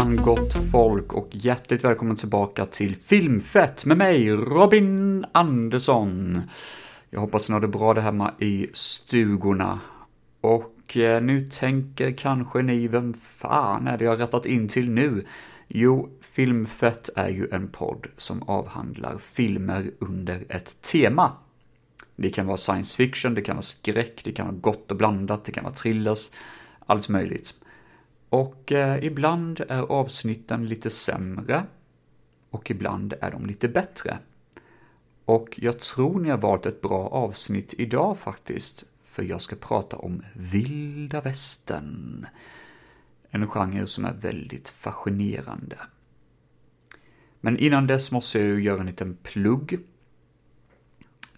Hejsan gott folk och hjärtligt välkommen tillbaka till Filmfett med mig, Robin Andersson. Jag hoppas ni har det bra där hemma i stugorna. Och eh, nu tänker kanske ni, vem fan är det jag har rättat in till nu? Jo, Filmfett är ju en podd som avhandlar filmer under ett tema. Det kan vara science fiction, det kan vara skräck, det kan vara gott och blandat, det kan vara thrillers, allt möjligt. Och eh, ibland är avsnitten lite sämre och ibland är de lite bättre. Och jag tror ni har valt ett bra avsnitt idag faktiskt, för jag ska prata om vilda västern. En genre som är väldigt fascinerande. Men innan dess måste jag ju göra en liten plugg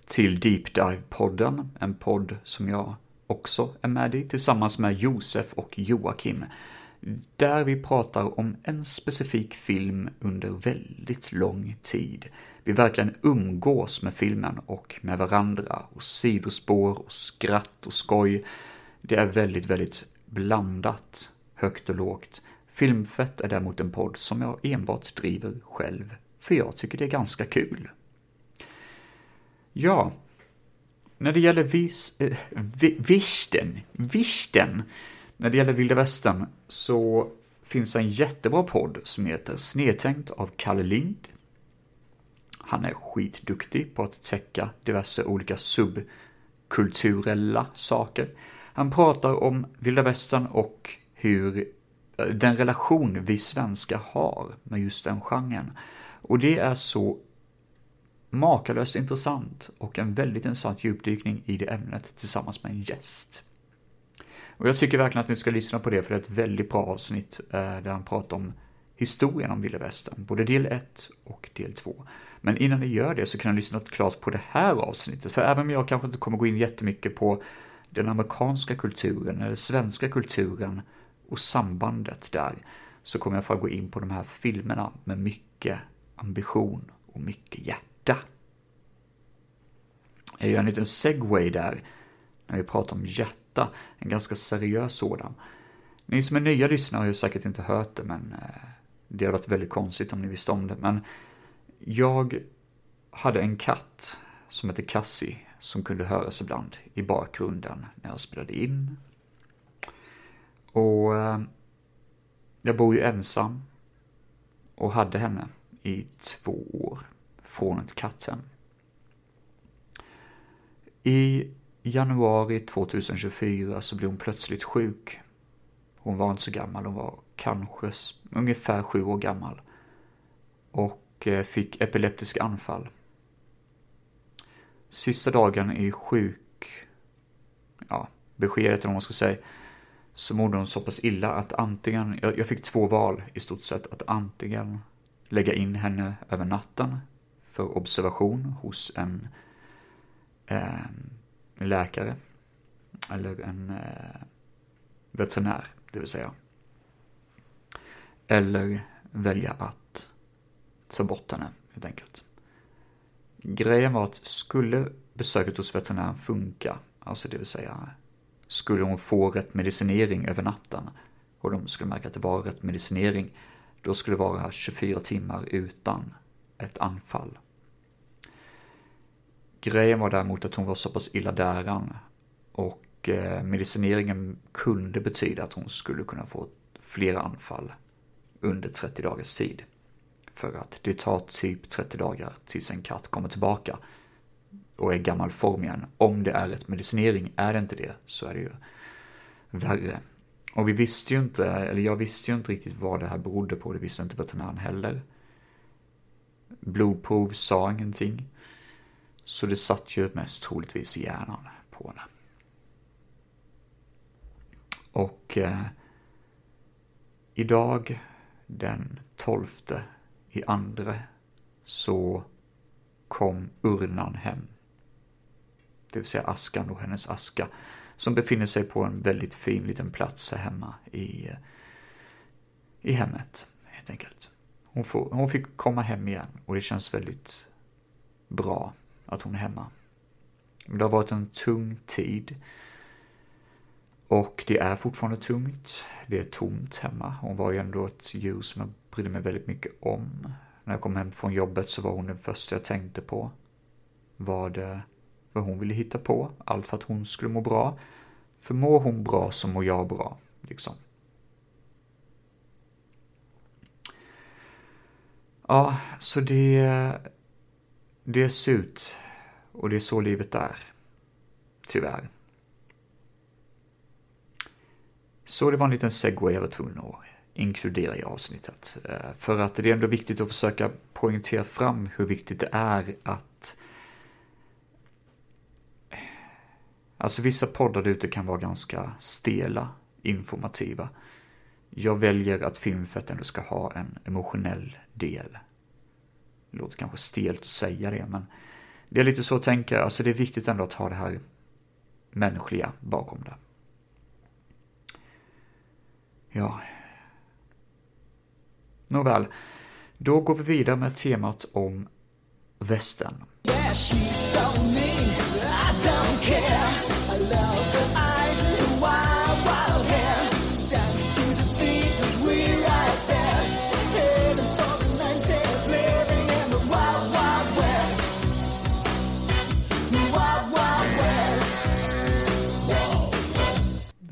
till Deep Dive-podden, en podd som jag också är med i tillsammans med Josef och Joakim där vi pratar om en specifik film under väldigt lång tid. Vi verkligen umgås med filmen och med varandra och sidospår och skratt och skoj. Det är väldigt, väldigt blandat, högt och lågt. Filmfett är däremot en podd som jag enbart driver själv, för jag tycker det är ganska kul. Ja, när det gäller vis, äh, visten, visten, när det gäller vilda västern så finns en jättebra podd som heter Snedtänkt av Kalle Lind. Han är skitduktig på att täcka diverse olika subkulturella saker. Han pratar om vilda västern och hur eh, den relation vi svenskar har med just den genren. Och det är så makalöst intressant och en väldigt intressant djupdykning i det ämnet tillsammans med en gäst. Och jag tycker verkligen att ni ska lyssna på det, för det är ett väldigt bra avsnitt eh, där han pratar om historien om vilda västern, både del 1 och del 2. Men innan ni gör det så kan ni lyssna klart på det här avsnittet, för även om jag kanske inte kommer gå in jättemycket på den amerikanska kulturen eller svenska kulturen och sambandet där, så kommer jag få gå in på de här filmerna med mycket ambition och mycket hjärta. Jag gör en liten segway där, när vi pratar om hjärta berätta, en ganska seriös sådan. Ni som är nya lyssnare har ju säkert inte hört det, men eh, det hade varit väldigt konstigt om ni visste om det. Men jag hade en katt som hette Cassie, som kunde höras ibland i bakgrunden när jag spelade in. Och eh, jag bor ju ensam och hade henne i två år från ett katthem. I i januari 2024 så blev hon plötsligt sjuk. Hon var inte så gammal, hon var kanske ungefär sju år gammal. Och eh, fick epileptiska anfall. Sista dagen i sjuk, ja, beskedet eller vad man ska säga, så mådde hon så pass illa att antingen, jag, jag fick två val i stort sett, att antingen lägga in henne över natten för observation hos en eh, läkare eller en eh, veterinär, det vill säga. Eller välja att ta bort henne, helt enkelt. Grejen var att skulle besöket hos veterinären funka, alltså det vill säga skulle hon få rätt medicinering över natten och de skulle märka att det var rätt medicinering, då skulle det vara 24 timmar utan ett anfall. Grejen var däremot att hon var så pass illa däran och eh, medicineringen kunde betyda att hon skulle kunna få flera anfall under 30 dagars tid. För att det tar typ 30 dagar tills en katt kommer tillbaka och är gammal form igen. Om det är rätt medicinering, är det inte det så är det ju värre. Och vi visste ju inte, eller jag visste ju inte riktigt vad det här berodde på, det visste inte veterinären heller. Blodprov sa ingenting. Så det satt ju mest troligtvis i hjärnan på henne. Och eh, idag, den 12 i andra, så kom urnan hem. Det vill säga askan och hennes aska, som befinner sig på en väldigt fin liten plats här hemma i, eh, i hemmet, helt enkelt. Hon, får, hon fick komma hem igen och det känns väldigt bra att hon är hemma. Det har varit en tung tid. Och det är fortfarande tungt. Det är tomt hemma. Hon var ju ändå ett djur som jag brydde mig väldigt mycket om. När jag kom hem från jobbet så var hon den första jag tänkte på. Vad, vad hon ville hitta på. Allt för att hon skulle må bra. För mår hon bra så mår jag bra. Liksom. Ja, så det, det ser ut och det är så livet är. Tyvärr. Så det var en liten segway jag var tvungen att inkludera i avsnittet. Eh, för att det är ändå viktigt att försöka poängtera fram hur viktigt det är att Alltså vissa poddar ute kan vara ganska stela, informativa. Jag väljer att Filmfett ändå ska ha en emotionell del. Det låter kanske stelt att säga det, men det är lite så att tänka. Alltså det är viktigt ändå att ha det här mänskliga bakom det. Ja. Nåväl, då går vi vidare med temat om västern. Yeah,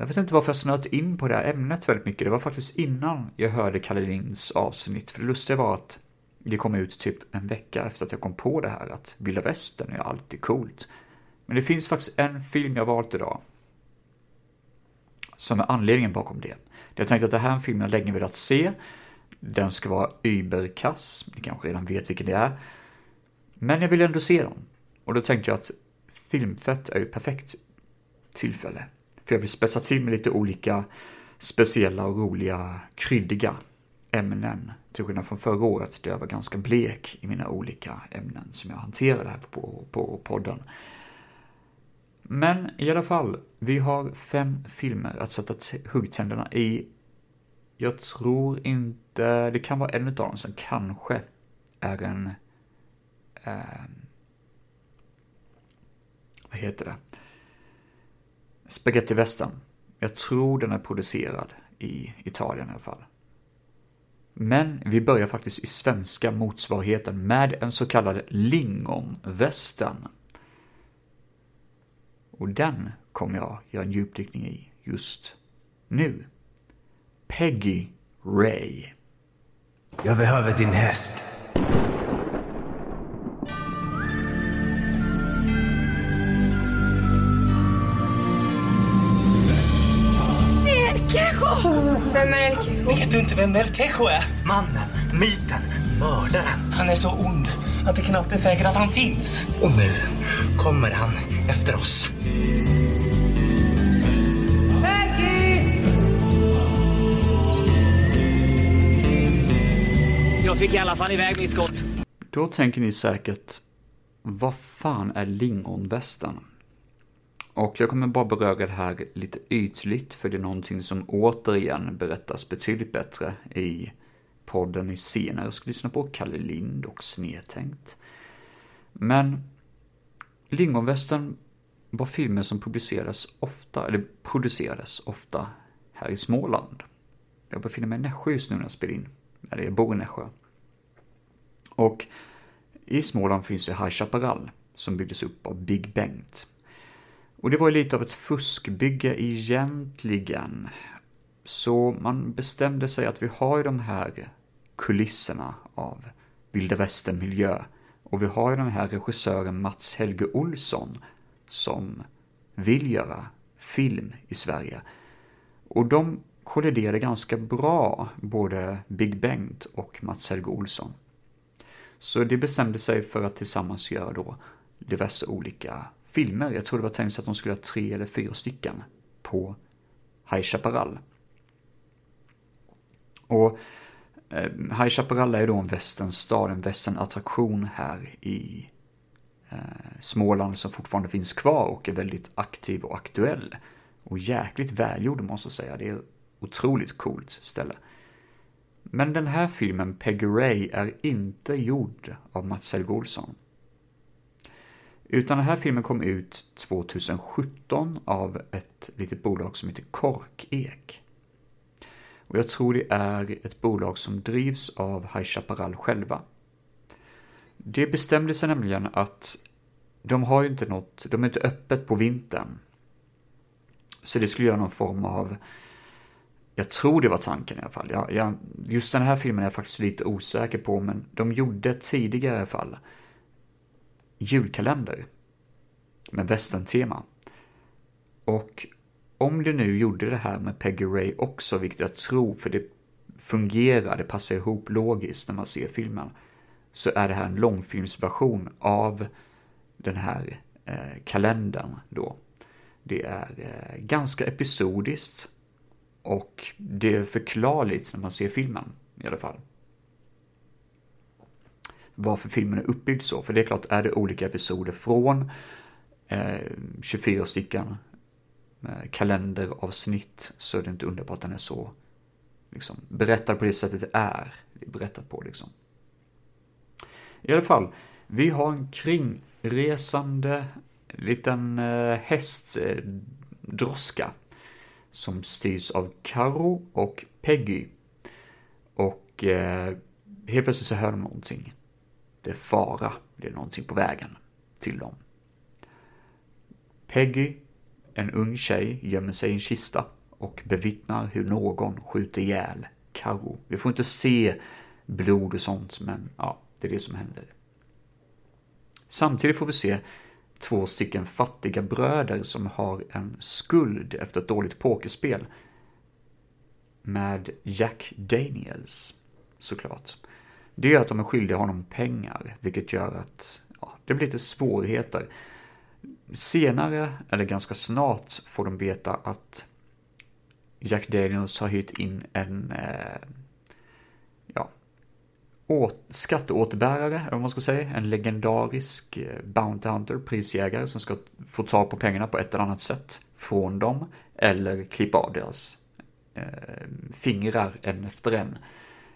Jag vet inte varför jag snöt in på det här ämnet väldigt mycket. Det var faktiskt innan jag hörde Kalle Linds avsnitt. För det lustiga var att det kom ut typ en vecka efter att jag kom på det här att vilda västern är alltid coolt. Men det finns faktiskt en film jag valt idag. Som är anledningen bakom det. Jag tänkte att det här är en film jag länge velat se. Den ska vara überkass. Ni kanske redan vet vilken det är. Men jag vill ändå se den. Och då tänkte jag att filmfett är ju perfekt tillfälle för jag vill spetsa till med lite olika speciella och roliga kryddiga ämnen. Till skillnad från förra året där jag var ganska blek i mina olika ämnen som jag hanterade här på, på podden. Men i alla fall, vi har fem filmer att sätta huggtänderna i. Jag tror inte, det kan vara en av dem som kanske är en... Eh, vad heter det? Spaghetti Western. Jag tror den är producerad i Italien i alla fall. Men vi börjar faktiskt i svenska motsvarigheten med en så kallad lingonvästern. Och den kommer jag göra en djupdykning i just nu. Peggy Ray. Jag behöver din häst. Vem är El Kejo? Vet du inte vem El Kejo är? Mannen, myten, mördaren. Han är så ond att det knappt är säkert att han finns. Och nu kommer han efter oss. Jag fick i alla fall iväg mitt skott. Då tänker ni säkert, vad fan är lingonvästen? Och jag kommer bara beröra det här lite ytligt, för det är någonting som återigen berättas betydligt bättre i podden ni senare ska lyssna på, Kalle Lind och Snedtänkt. Men Lingonvästen var filmer som publicerades ofta, eller producerades ofta här i Småland. Jag befinner mig i Nässjö just nu när jag spelar in, eller jag bor i Nässjö. Och i Småland finns ju High Chaparral, som byggdes upp av Big Bengt. Och det var ju lite av ett fuskbygge egentligen. Så man bestämde sig att vi har ju de här kulisserna av vilda västern-miljö. Och vi har ju den här regissören Mats Helge Olsson som vill göra film i Sverige. Och de kolliderade ganska bra, både Big Bengt och Mats Helge Olsson. Så de bestämde sig för att tillsammans göra då diverse olika filmer. Jag tror det var tänkt att de skulle ha tre eller fyra stycken på High Chaparral. Och eh, High Chaparral är då en västernstad, en västernattraktion här i eh, Småland som fortfarande finns kvar och är väldigt aktiv och aktuell. Och jäkligt välgjord måste jag säga. Det är ett otroligt coolt ställe. Men den här filmen, Peggy Ray, är inte gjord av Mats Helge Olsson. Utan den här filmen kom ut 2017 av ett litet bolag som heter Korkek. Och jag tror det är ett bolag som drivs av High Chaparral själva. Det bestämde sig nämligen att de har ju inte något, de är inte öppet på vintern. Så det skulle göra någon form av, jag tror det var tanken i alla fall. Jag, jag, just den här filmen är jag faktiskt lite osäker på, men de gjorde tidigare i alla fall julkalender med västern-tema. Och om du nu gjorde det här med Peggy Ray också, vilket jag tror, för det fungerar, det passar ihop logiskt när man ser filmen, så är det här en långfilmsversion av den här eh, kalendern då. Det är eh, ganska episodiskt och det är förklarligt när man ser filmen i alla fall. Varför filmen är uppbyggd så, för det är klart är det olika episoder från eh, 24 stycken eh, kalenderavsnitt så är det inte underbart att den är så liksom, berättad på det sättet det är. Det är berättat på liksom. I alla fall, vi har en kringresande liten eh, hästdroska som styrs av Karo och Peggy. Och eh, helt plötsligt så hör de någonting. Det är fara, det är någonting på vägen till dem. Peggy, en ung tjej, gömmer sig i en kista och bevittnar hur någon skjuter ihjäl Karo. Vi får inte se blod och sånt, men ja, det är det som händer. Samtidigt får vi se två stycken fattiga bröder som har en skuld efter ett dåligt pokerspel med Jack Daniels, såklart. Det gör att de är skyldiga honom pengar, vilket gör att ja, det blir lite svårigheter. Senare, eller ganska snart, får de veta att Jack Daniels har hyrt in en eh, ja, skatteåterbärare, eller vad man ska säga, en legendarisk eh, Bounty Hunter, prisjägare, som ska få ta på pengarna på ett eller annat sätt från dem, eller klippa av deras eh, fingrar en efter en.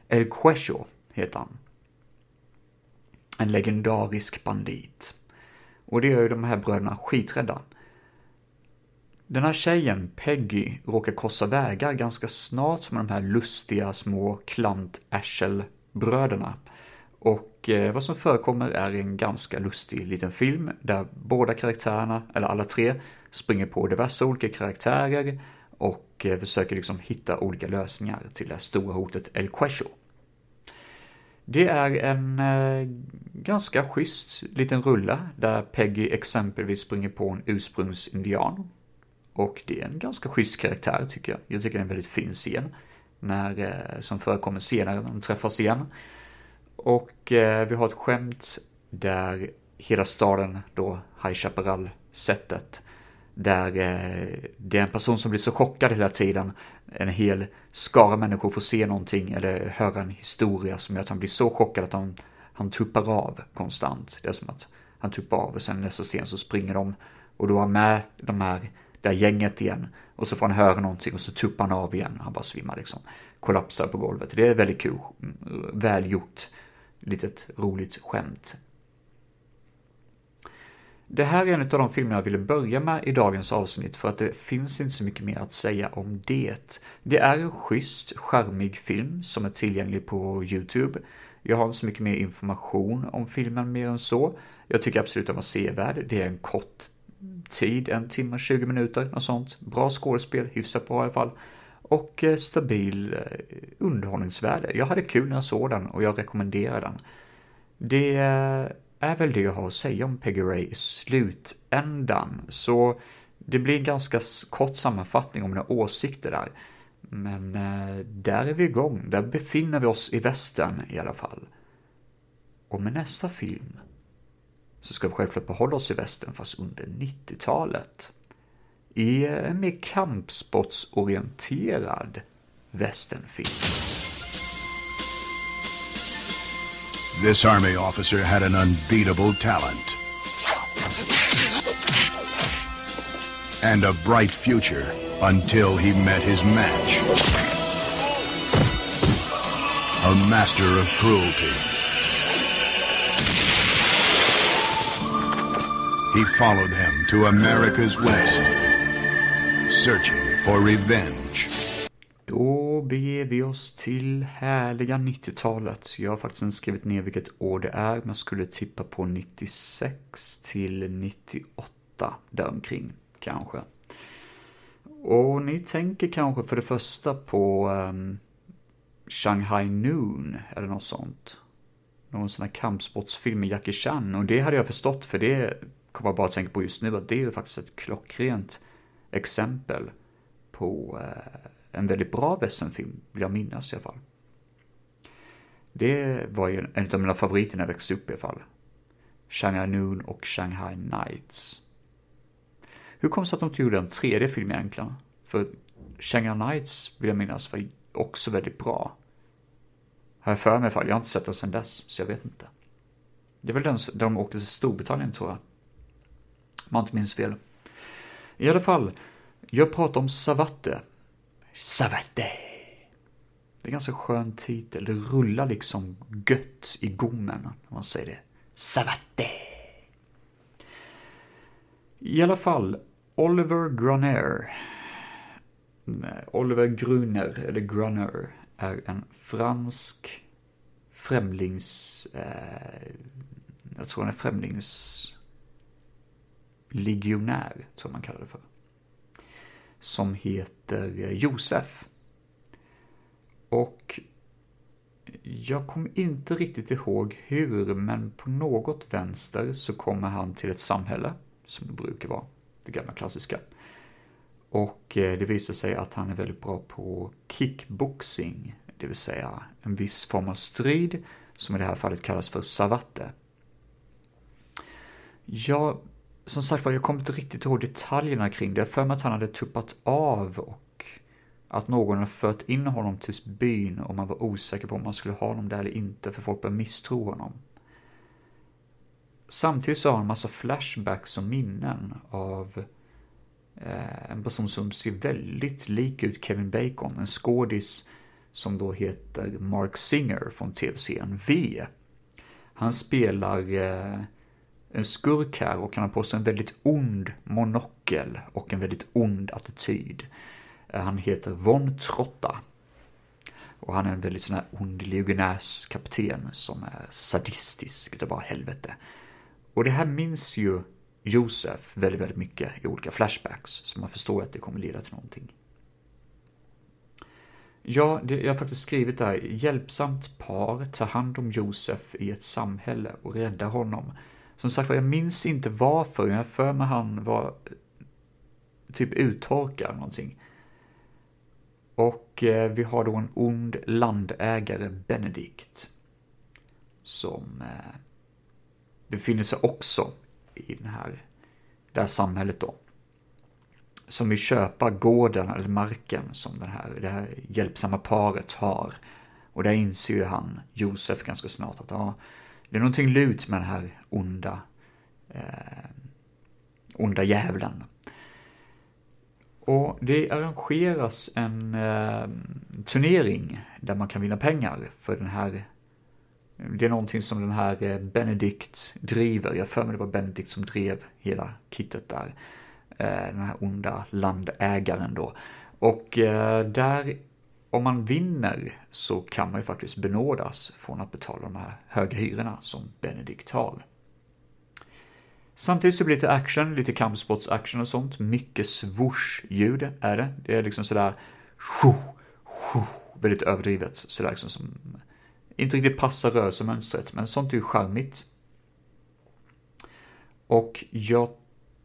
El Quesho heter han. En legendarisk bandit. Och det gör ju de här bröderna skiträdda. Den här tjejen, Peggy, råkar korsa vägar ganska snart med de här lustiga små klant bröderna Och eh, vad som förekommer är en ganska lustig liten film där båda karaktärerna, eller alla tre, springer på diverse olika karaktärer och eh, försöker liksom hitta olika lösningar till det här stora hotet El Queso. Det är en eh, ganska schysst liten rulla där Peggy exempelvis springer på en ursprungsindian. Och det är en ganska schysst karaktär tycker jag. Jag tycker det är en väldigt fin scen. När, eh, som förekommer senare när de träffas igen. Och eh, vi har ett skämt där hela staden då, High Chaparral-sättet, där eh, det är en person som blir så chockad hela tiden. En hel skara människor får se någonting eller höra en historia som gör att han blir så chockad att han, han tuppar av konstant. Det är som att han tuppar av och sen nästa scen så springer de och då är han med de här, det här gänget igen. Och så får han höra någonting och så tuppar han av igen. Han bara svimmar liksom. Kollapsar på golvet. Det är väldigt kul. Mm, väl gjort. Litet roligt skämt det här är en av de filmer jag ville börja med i dagens avsnitt för att det finns inte så mycket mer att säga om det. Det är en schysst, charmig film som är tillgänglig på YouTube. Jag har inte så mycket mer information om filmen mer än så. Jag tycker absolut den var sevärd. Det är en kort tid, en timme, 20 minuter, något sånt. Bra skådespel, hyfsat bra i alla fall. Och eh, stabil eh, underhållningsvärde. Jag hade kul när jag såg den och jag rekommenderar den. Det eh, är väl det jag har att säga om Peggy Ray i slutändan. Så det blir en ganska kort sammanfattning om mina åsikter där. Men eh, där är vi igång, där befinner vi oss i västern i alla fall. Och med nästa film så ska vi självklart behålla oss i västern fast under 90-talet. I en mer kampsportsorienterad västernfilm. This army officer had an unbeatable talent. And a bright future until he met his match. A master of cruelty. he followed him to America's West, searching for revenge. Då beger vi oss till härliga 90-talet. Jag har faktiskt inte skrivit ner vilket år det är, men skulle tippa på 96 till 98, däromkring kanske. Och ni tänker kanske för det första på um, Shanghai Noon, eller något sånt. Någon sån här kampsportsfilm med Jackie Chan, och det hade jag förstått, för det kommer jag bara att tänka på just nu, att det är ju faktiskt ett klockrent exempel på uh, en väldigt bra westernfilm, vill jag minnas i alla fall. Det var ju en av mina favoriter när jag växte upp i alla fall. Shanghai Noon och Shanghai Nights. Hur kom det sig att de inte gjorde en tredje film egentligen? För Shanghai Nights vill jag minnas var också väldigt bra. Har jag för mig i alla fall, jag har inte sett den sedan dess, så jag vet inte. Det är väl den där de åkte till Storbritannien tror jag. Om jag inte minns fel. I alla fall, jag pratar om Savatte Savate. Det är en ganska skön titel. Det rullar liksom gött i gommen, om man säger det. Savate. I alla fall, Oliver Gruner. Oliver Gruner, eller Gruner, är en fransk främlings... Eh, jag tror han är främlingslegionär, tror man kallar det för som heter eh, Josef. Och jag kommer inte riktigt ihåg hur, men på något vänster så kommer han till ett samhälle, som det brukar vara, det gamla klassiska. Och eh, det visar sig att han är väldigt bra på kickboxing, det vill säga en viss form av strid, som i det här fallet kallas för savatte. Jag som sagt var, jag kommer inte riktigt ihåg detaljerna kring det. Jag för mig att han hade tuppat av och att någon hade fört in honom till byn och man var osäker på om man skulle ha honom där eller inte, för folk började misstro honom. Samtidigt så har han en massa flashbacks och minnen av eh, en person som ser väldigt lik ut Kevin Bacon, en skådis som då heter Mark Singer från tv-serien V. Han spelar eh, en skurk här och han har på sig en väldigt ond monokel och en väldigt ond attityd. Eh, han heter Von Trotta. Och han är en väldigt sån här ond legionärskapten som är sadistisk utav bara helvete. Och det här minns ju Josef väldigt, väldigt mycket i olika flashbacks, så man förstår att det kommer leda till någonting. Ja, det, jag har faktiskt skrivit där, hjälpsamt par tar hand om Josef i ett samhälle och räddar honom som sagt jag minns inte varför, jag för mig han var typ uttorkad någonting. Och eh, vi har då en ond landägare, Benedikt, som eh, befinner sig också i den här, det här samhället då. Som vill köpa gården eller marken som den här, det här hjälpsamma paret har. Och där inser ju han, Josef, ganska snart att ja, det är någonting lut med den här onda, eh, onda djävulen. Och det arrangeras en eh, turnering där man kan vinna pengar för den här det är någonting som den här eh, Benedikt driver. Jag för mig det var Benedikt som drev hela kittet där. Eh, den här onda landägaren då. Och eh, där om man vinner så kan man ju faktiskt benådas från att betala de här höga hyrorna som Benedikt har. Samtidigt så blir det lite action, lite kampsportsaction och sånt. Mycket swoosh-ljud är det. Det är liksom sådär väldigt överdrivet. Sådär liksom som inte riktigt passar rörelsemönstret, men sånt är ju charmigt. Och jag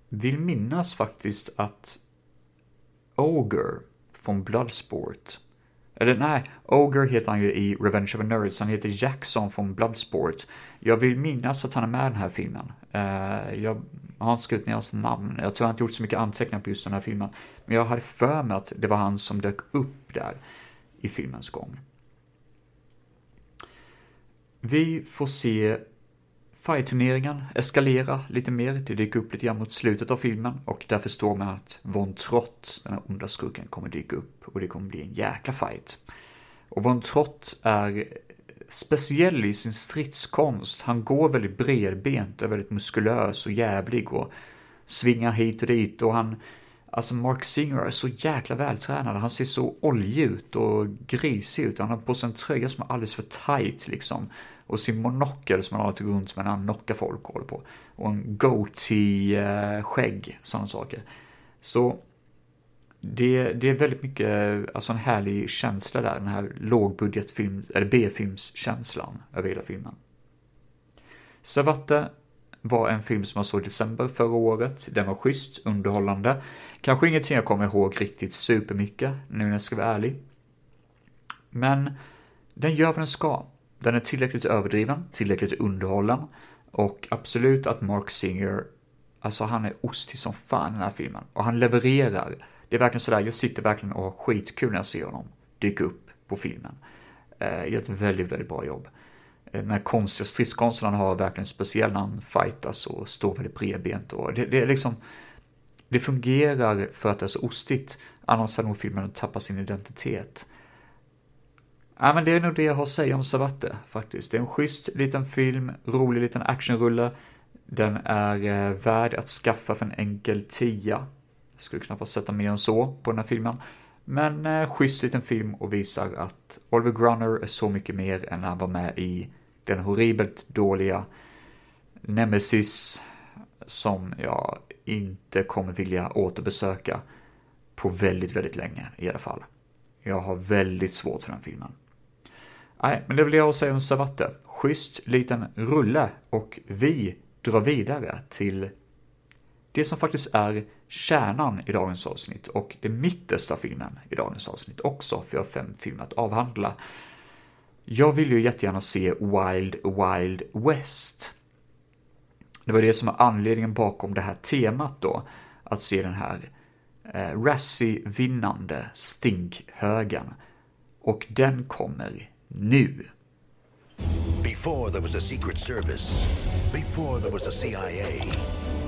vill minnas faktiskt att Ogre från Bloodsport eller nej, Ogre heter han ju i Revenge of the Nerds, han heter Jackson från Bloodsport. Jag vill minnas att han är med i den här filmen. Uh, jag har inte skrivit ner hans namn, jag tror jag inte gjort så mycket anteckningar på just den här filmen. Men jag hade för mig att det var han som dök upp där i filmens gång. Vi får se Fight-turneringen eskalera lite mer, det dyker upp lite grann mot slutet av filmen och där förstår man att Von Trott, den här onda skurken, kommer dyka upp och det kommer bli en jäkla fight. Och Von Trott är speciell i sin stridskonst. Han går väldigt bredbent, är väldigt muskulös och jävlig och svingar hit och dit och han Alltså Mark Singer är så jäkla vältränad, han ser så oljig ut och grisig ut. Han har på sig en tröja som är alldeles för tight liksom. Och sin monokel som han har till runt med när han knockar folk och håller på. Och en goatee-skägg, sådana saker. Så det, det är väldigt mycket, alltså en härlig känsla där, den här lågbudgetfilm, eller B-filmskänslan över hela filmen. Savatte var en film som jag såg i december förra året. Den var schysst, underhållande. Kanske ingenting jag kommer ihåg riktigt supermycket, nu när jag ska vara ärlig. Men den gör vad den ska. Den är tillräckligt överdriven, tillräckligt underhållen och absolut att Mark Singer, alltså han är ostig som fan i den här filmen. Och han levererar. Det är verkligen sådär, jag sitter verkligen och har skitkul när jag ser honom dyka upp på filmen. Eh, gör ett väldigt, väldigt bra jobb. Eh, den här konstiga stridskonsten han har verkligen speciell när han fightas och står väldigt bredbent och det, det är liksom det fungerar för att det är så ostigt, annars hade nog filmen tappat sin identitet. Ja, men det är nog det jag har att säga om Savate faktiskt. Det är en schysst liten film, rolig liten actionrulle. Den är eh, värd att skaffa för en enkel tia. Jag skulle knappast sätta mer än så på den här filmen. Men eh, schysst liten film och visar att Oliver Grunner är så mycket mer än han var med i den horribelt dåliga Nemesis som jag inte kommer vilja återbesöka på väldigt, väldigt länge i alla fall. Jag har väldigt svårt för den filmen. Nej, men det vill jag säga om Savatte. Schysst liten rulle och vi drar vidare till det som faktiskt är kärnan i dagens avsnitt och det mittersta filmen i dagens avsnitt också, för jag har fem filmer att avhandla. Jag vill ju jättegärna se Wild Wild West. Det var det som var anledningen bakom det här temat då, att se den här eh, Razzie-vinnande stinkhögen. Och den kommer nu. Before there was a Secret Service, before there was a CIA,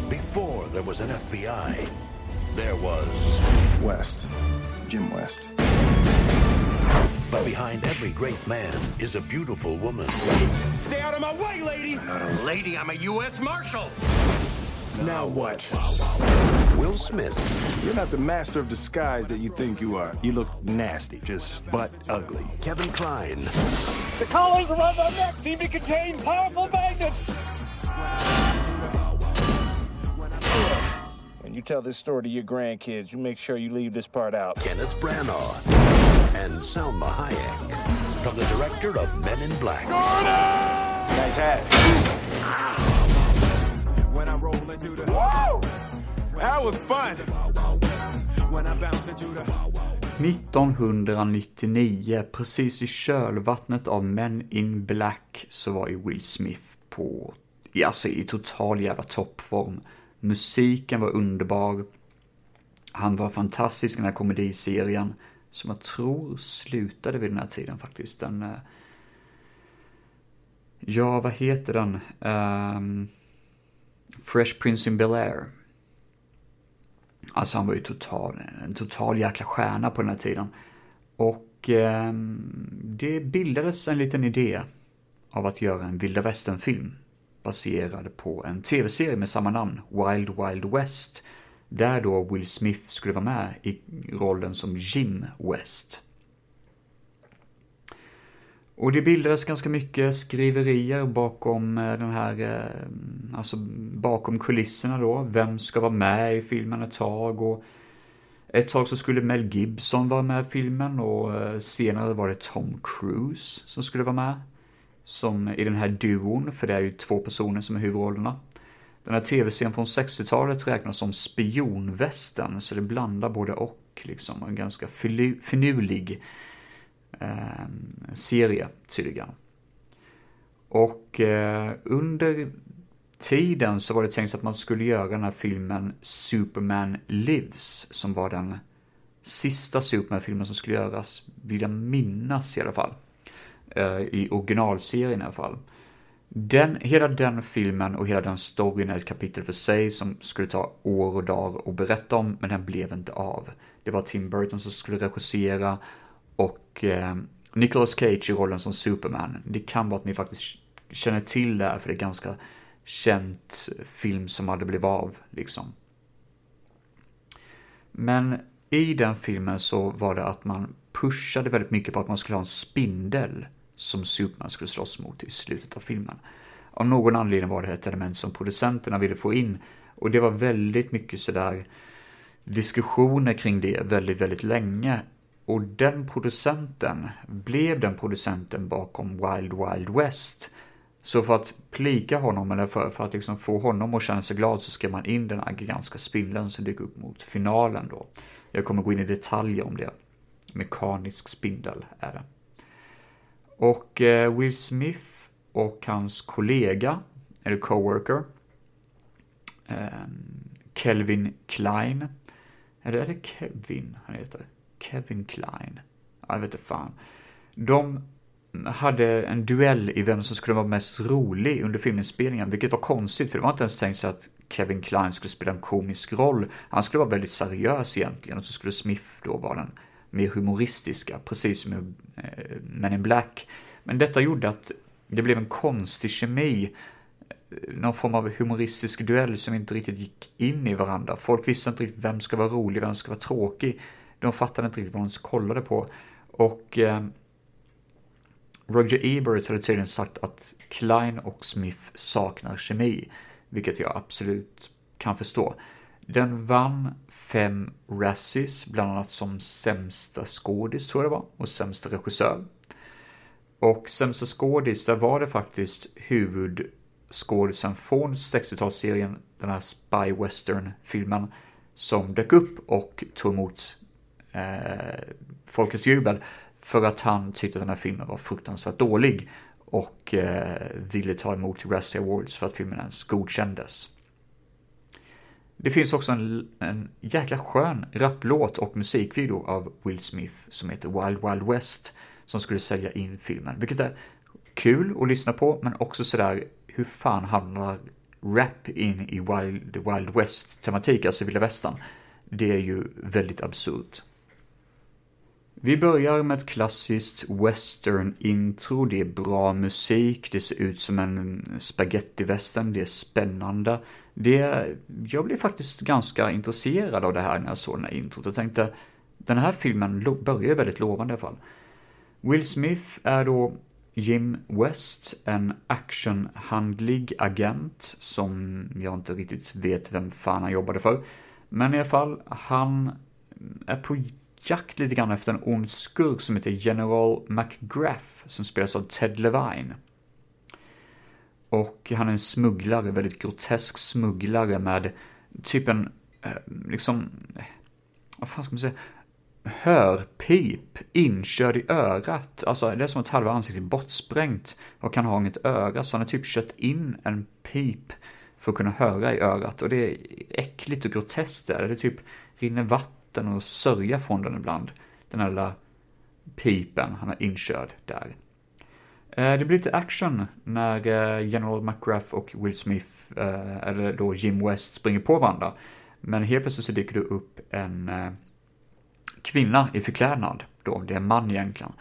before there was an FBI, there was. West. Jim West. But behind every great man is a beautiful woman. Stay out of my way, lady! Not a lady, I'm a U.S. Marshal. Now what? Will Smith, You're not the master of disguise that you think you are. You look nasty, just butt ugly. Kevin Kline, The collars around our neck seem to contain powerful magnets! When you tell this story to your grandkids, you make sure you leave this part out. Kenneth Branagh, and Selma Hayek. From the director of Men in Black. Nice hat. 1999, precis i kölvattnet av Men in Black, så var ju Will Smith på, alltså i total jävla toppform. Musiken var underbar. Han var fantastisk i den här komediserien, som jag tror slutade vid den här tiden faktiskt. Den, eh, ja, vad heter den? Um, Fresh Prince in Bel-Air. Alltså han var ju total, en total jäkla stjärna på den här tiden. Och eh, det bildades en liten idé av att göra en vilda västern-film baserad på en tv-serie med samma namn, Wild Wild West, där då Will Smith skulle vara med i rollen som Jim West. Och det bildades ganska mycket skriverier bakom eh, den här, eh, alltså bakom kulisserna då. Vem ska vara med i filmen ett tag och ett tag så skulle Mel Gibson vara med i filmen och eh, senare var det Tom Cruise som skulle vara med. Som i den här duon, för det är ju två personer som är huvudrollerna. Den här tv-serien från 60-talet räknas som spionvästen, så det blandar både och liksom. En ganska filu- finurlig eh, serie tydligen. Och eh, under tiden så var det tänkt att man skulle göra den här filmen Superman Lives, som var den sista Superman-filmen som skulle göras, vill jag minnas i alla fall. Eh, I originalserien i alla fall. Den, hela den filmen och hela den storyn är ett kapitel för sig som skulle ta år och dag att berätta om, men den blev inte av. Det var Tim Burton som skulle regissera och eh, Nicolas Cage i rollen som Superman. Det kan vara att ni faktiskt känner till det här, för det är ganska känt film som hade blivit av, liksom. Men i den filmen så var det att man pushade väldigt mycket på att man skulle ha en spindel som Superman skulle slåss mot i slutet av filmen. Av någon anledning var det ett element som producenterna ville få in och det var väldigt mycket sådär diskussioner kring det väldigt, väldigt länge. Och den producenten blev den producenten bakom Wild Wild West. Så för att plika honom, eller för, för att liksom få honom att känna sig glad, så skrev man in den här gigantiska spindeln som dyker upp mot finalen då. Jag kommer gå in i detaljer om det. Mekanisk spindel är det. Och eh, Will Smith och hans kollega, eller coworker, eh, Kelvin Klein. Eller är det Kevin han heter? Kevin Klein. Jag vet inte fan. De hade en duell i vem som skulle vara mest rolig under filminspelningen, vilket var konstigt för det var inte ens tänkt sig att Kevin Klein skulle spela en komisk roll. Han skulle vara väldigt seriös egentligen och så skulle Smith då vara den mer humoristiska, precis som i Men in Black. Men detta gjorde att det blev en konstig kemi, eh, någon form av humoristisk duell som inte riktigt gick in i varandra. Folk visste inte riktigt vem ska vara rolig, vem ska vara tråkig. De fattade inte riktigt vad de kollade på. Och eh, Roger Ebert hade tydligen sagt att Klein och Smith saknar kemi, vilket jag absolut kan förstå. Den vann fem Razzies, bland annat som sämsta skådis tror jag det var, och sämsta regissör. Och sämsta skådis, där var det faktiskt huvudskådisen från 60-talsserien, den här Spy Western-filmen, som dök upp och tog emot eh, folkets jubel för att han tyckte att den här filmen var fruktansvärt dålig och eh, ville ta emot Razzie Awards för att filmen ens godkändes. Det finns också en, en jäkla skön rapplåt och musikvideo av Will Smith som heter Wild Wild West som skulle sälja in filmen, vilket är kul att lyssna på, men också sådär, hur fan hamnar rap in i Wild, Wild West-tematik, alltså vilda västern? Det är ju väldigt absurt. Vi börjar med ett klassiskt western-intro, det är bra musik, det ser ut som en spagettivästern, det är spännande. Det, jag blev faktiskt ganska intresserad av det här när jag såg den här introt. och tänkte, den här filmen börjar väldigt lovande i alla fall. Will Smith är då Jim West, en actionhandlig agent som jag inte riktigt vet vem fan han jobbade för. Men i alla fall, han är på jakt lite grann efter en ond skurk som heter General McGrath, som spelas av Ted Levine. Och han är en smugglare, väldigt grotesk smugglare med typ en, eh, liksom, eh, vad fan ska man säga, hörpip inkörd i örat. Alltså det är som att halva ansiktet är bortsprängt och han har inget öra, så han har typ kört in en pip för att kunna höra i örat. Och det är äckligt och groteskt där. Det typ rinner vatten och sörja från den ibland. Den här lilla pipen han har inkörd där. Eh, det blir lite action när eh, General McGrath och Will Smith, eh, eller då Jim West, springer på varandra. Men helt plötsligt så dyker det upp en kvinna i förklädnad då, det är en man egentligen.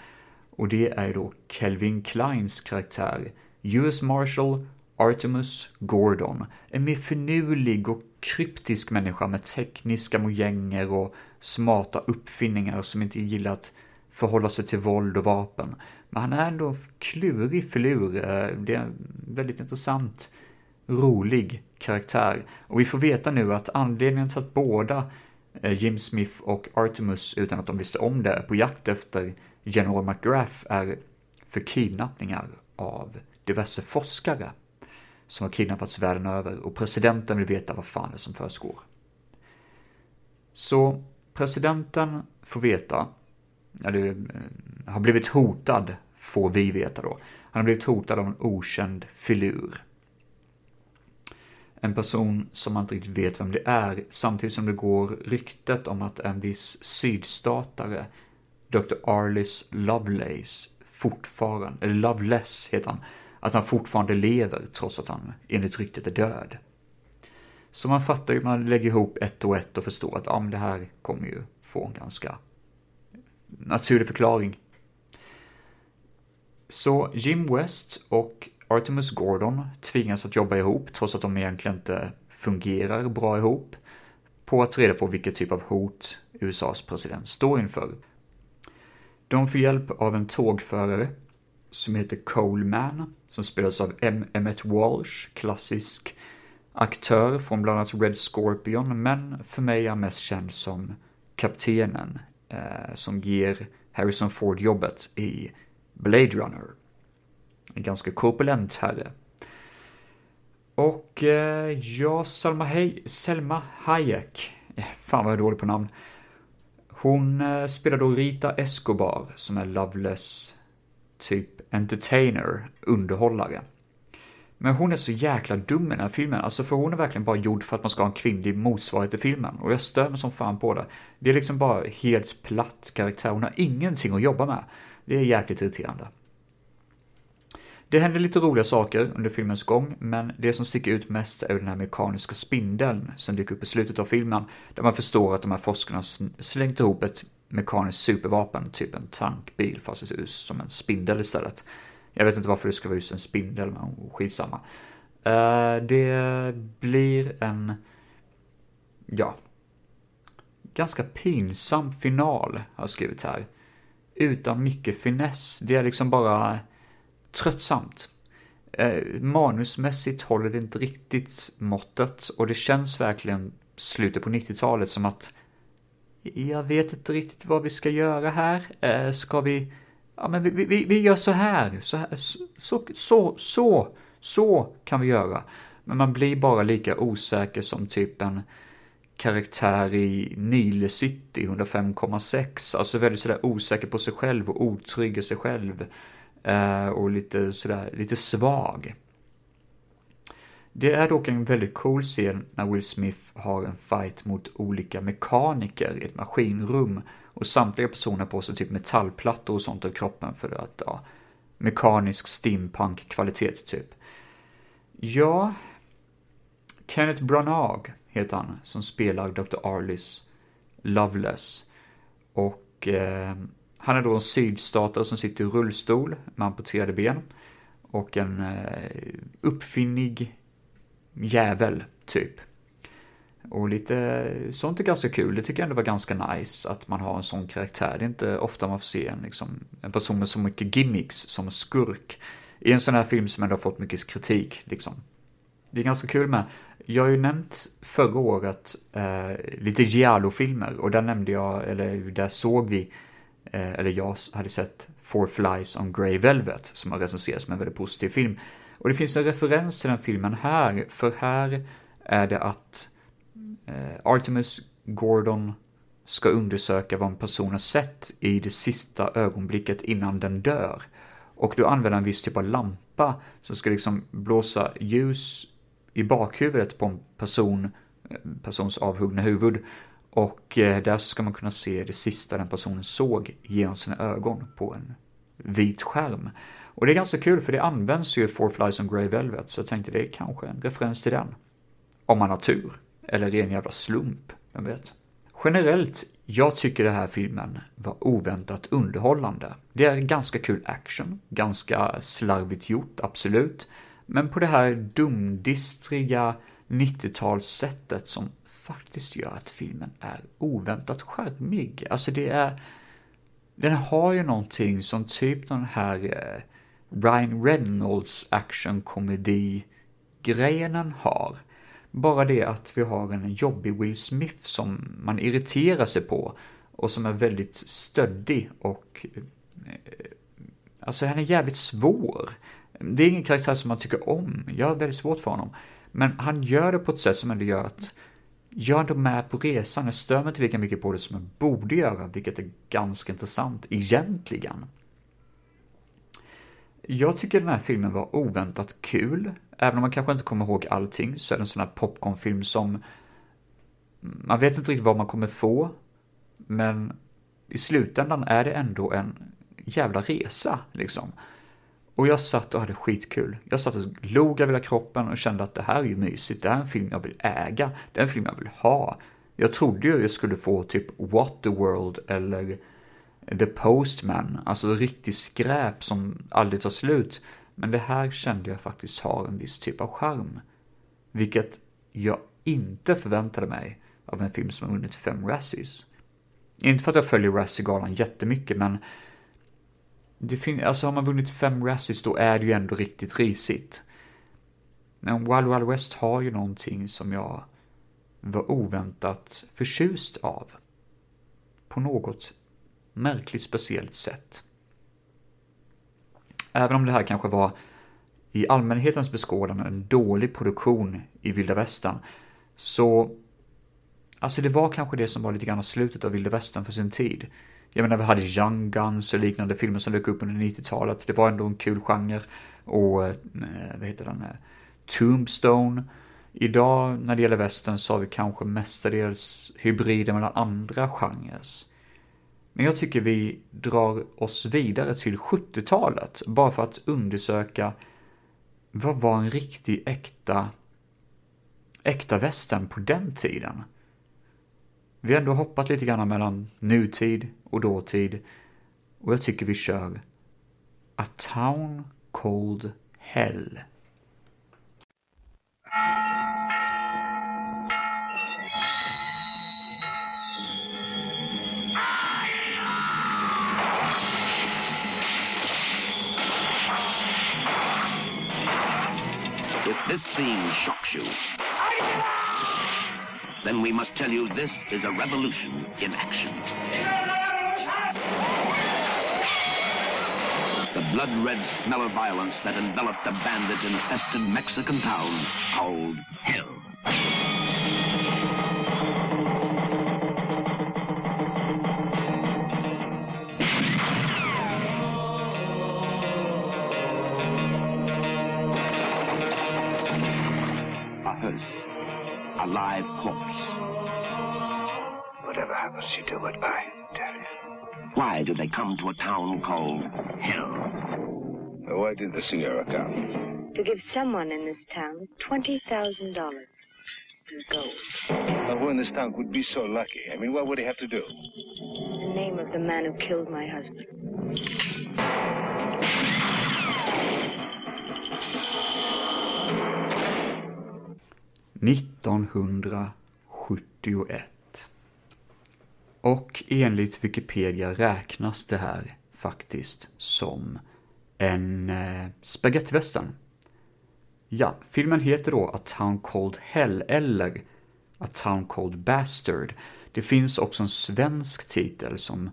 Och det är då Kelvin Kleins karaktär, US Marshal Artemus Gordon. En mer finurlig och kryptisk människa med tekniska mojänger och smarta uppfinningar som inte gillar att förhålla sig till våld och vapen. Men han är ändå en klurig filur. Eh, det är en väldigt intressant, rolig karaktär. Och vi får veta nu att anledningen till att båda eh, Jim Smith och Artemus, utan att de visste om det, på jakt efter General McGrath är för kidnappningar av diverse forskare som har kidnappats världen över och presidenten vill veta vad fan det är som försiggår. Så presidenten får veta, eller eh, har blivit hotad, får vi veta då. Han har blivit hotad av en okänd filur. En person som man inte riktigt vet vem det är, samtidigt som det går ryktet om att en viss sydstatare, Dr. Arlis Lovelace, fortfarande, eller Loveless heter han, att han fortfarande lever trots att han enligt ryktet är död. Så man fattar ju, man lägger ihop ett och ett och förstår att ja, men det här kommer ju få en ganska naturlig förklaring. Så Jim West och Artemus Gordon tvingas att jobba ihop trots att de egentligen inte fungerar bra ihop på att ta reda på vilket typ av hot USAs president står inför. De får hjälp av en tågförare som heter Coleman, som spelas av M. Emmett Walsh, klassisk aktör från bland annat Red Scorpion, men för mig är han mest känd som kaptenen eh, som ger Harrison Ford jobbet i Blade Runner. En ganska korpulent herre. Och eh, ja, Salma, Hay Selma Hayek, eh, fan vad jag är dålig på namn. Hon eh, spelar då Rita Escobar som är Loveless typ entertainer, underhållare. Men hon är så jäkla dum i den här filmen, alltså för hon är verkligen bara gjord för att man ska ha en kvinnlig motsvarighet i filmen. Och jag stör mig som fan på det. Det är liksom bara helt platt karaktär, hon har ingenting att jobba med. Det är jäkligt irriterande. Det händer lite roliga saker under filmens gång, men det som sticker ut mest är den här mekaniska spindeln som dyker upp i slutet av filmen, där man förstår att de här forskarna slängt ihop ett mekaniskt supervapen, typ en tankbil, fast det ser ut som en spindel istället. Jag vet inte varför det ska vara just en spindel, men skitsamma. Eh, det blir en, ja, ganska pinsam final, har jag skrivit här. Utan mycket finess. Det är liksom bara tröttsamt. Eh, manusmässigt håller det inte riktigt måttet och det känns verkligen slutet på 90-talet som att jag vet inte riktigt vad vi ska göra här. Eh, ska vi... Ja, men vi, vi, vi gör så här. Så, här så, så, så, så kan vi göra. Men man blir bara lika osäker som typ en karaktär i Nile City 105,6. Alltså väldigt sådär osäker på sig själv och otrygg i sig själv. Eh, och lite sådär, lite svag. Det är dock en väldigt cool scen när Will Smith har en fight mot olika mekaniker i ett maskinrum och samtliga personer på sig typ metallplattor och sånt över kroppen för att, ja, mekanisk steampunk-kvalitet typ. Ja, Kenneth Branagh heter han, som spelar Dr. Arliss Loveless. Och eh, han är då en sydstatare som sitter i rullstol med amputerade ben. Och en eh, uppfinnig jävel, typ. Och lite sånt är ganska kul. Det tycker jag ändå var ganska nice att man har en sån karaktär. Det är inte ofta man får se en, liksom, en person med så mycket gimmicks som skurk i en sån här film som ändå har fått mycket kritik. Liksom. Det är ganska kul med. Jag har ju nämnt förra året eh, lite Giallo-filmer och där nämnde jag, eller där såg vi, eh, eller jag hade sett Four Flies on Grey Velvet som har recenserats som en väldigt positiv film. Och det finns en referens till den filmen här, för här är det att eh, Artemis Gordon ska undersöka vad en person har sett i det sista ögonblicket innan den dör. Och då använder en viss typ av lampa som ska liksom blåsa ljus i bakhuvudet på en person, eh, persons avhuggna huvud. Och eh, där så ska man kunna se det sista den personen såg genom sina ögon på en vit skärm. Och det är ganska kul för det används ju i Four Flies on Grey Velvet, så jag tänkte det är kanske en referens till den. Om man har tur. Eller ren jävla slump, vem vet. Generellt, jag tycker den här filmen var oväntat underhållande. Det är ganska kul action, ganska slarvigt gjort, absolut. Men på det här dumdistriga 90-talssättet som faktiskt gör att filmen är oväntat charmig. Alltså det är... Den har ju någonting som typ den här eh, Ryan Reynolds actionkomedi-grejen har. Bara det att vi har en jobbig Will Smith som man irriterar sig på och som är väldigt stöddig och... Eh, alltså han är jävligt svår. Det är ingen karaktär som man tycker om, jag har väldigt svårt för honom. Men han gör det på ett sätt som ändå gör att jag är ändå med på resan, jag stör mig inte lika mycket på det som jag borde göra, vilket är ganska intressant egentligen. Jag tycker den här filmen var oväntat kul. Även om man kanske inte kommer ihåg allting så är det en sån här popcornfilm som man vet inte riktigt vad man kommer få, men i slutändan är det ändå en jävla resa liksom. Och jag satt och hade skitkul. Jag satt och log över hela kroppen och kände att det här är ju mysigt, det här är en film jag vill äga, det är en film jag vill ha. Jag trodde ju jag skulle få typ What the World eller The Postman, alltså riktigt skräp som aldrig tar slut. Men det här kände jag faktiskt har en viss typ av charm. Vilket jag inte förväntade mig av en film som har vunnit fem Razzies. Inte för att jag följer Razzie-galan jättemycket, men det fin- alltså har man vunnit fem Razzies då är det ju ändå riktigt risigt. Men Wild Wild West har ju någonting som jag var oväntat förtjust av. På något märkligt speciellt sätt. Även om det här kanske var i allmänhetens beskådande en dålig produktion i vilda västern, så Alltså det var kanske det som var lite grann slutet av vilda västern för sin tid. Jag menar, vi hade Young Guns och liknande filmer som dök upp under 90-talet. Det var ändå en kul genre. Och, eh, vad heter den? Tombstone. Idag när det gäller västern så har vi kanske mestadels hybrider mellan andra genrer. Men jag tycker vi drar oss vidare till 70-talet bara för att undersöka vad var en riktig äkta äkta västern på den tiden? Vi har ändå hoppat lite grann mellan nutid och dåtid och jag tycker vi kör A Town Cold Hell. This scene shocks you, then we must tell you this is a revolution in action. The blood-red smell of violence that enveloped the bandit-infested Mexican town called Hell. Hearse. A live corpse. Whatever happens, you do it, I tell you. Why do they come to a town called Hell? Why did the Sierra come? to give someone in this town $20,000 in gold. Well, who in this town would be so lucky? I mean, what would he have to do? The name of the man who killed my husband. –1971. Och enligt Wikipedia räknas det här faktiskt som en eh, spagettivästern. Ja, filmen heter då A Town Called Hell eller A Town Called Bastard. Det finns också en svensk titel som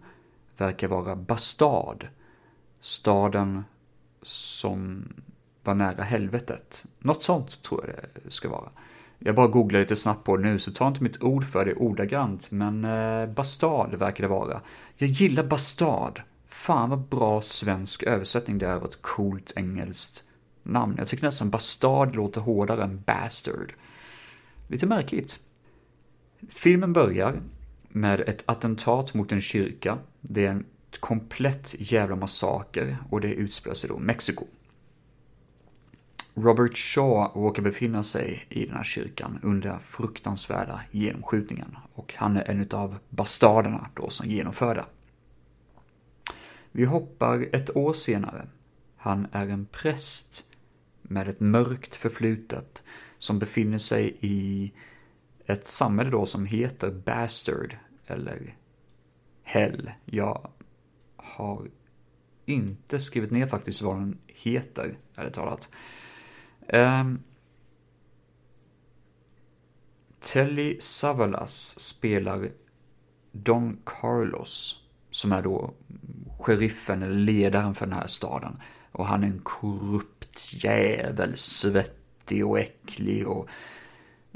verkar vara Bastard. Staden som var nära helvetet. Något sånt tror jag det ska vara. Jag bara googlar lite snabbt på det nu, så ta inte mitt ord för det ordagrant, men eh, Bastard verkar det vara. Jag gillar Bastard. Fan vad bra svensk översättning det är av ett coolt engelskt namn. Jag tycker nästan Bastard låter hårdare än Bastard. Lite märkligt. Filmen börjar med ett attentat mot en kyrka. Det är en komplett jävla massaker och det utspelar sig då i Mexiko. Robert Shaw råkar befinna sig i den här kyrkan under fruktansvärda genomskjutningen och han är en av bastarderna då som genomför det. Vi hoppar ett år senare. Han är en präst med ett mörkt förflutet som befinner sig i ett samhälle då som heter Bastard eller Hell. Jag har inte skrivit ner faktiskt vad den heter, ärligt talat. Um, Telly Savalas spelar Don Carlos, som är då sheriffen eller ledaren för den här staden. Och han är en korrupt jävel, svettig och äcklig och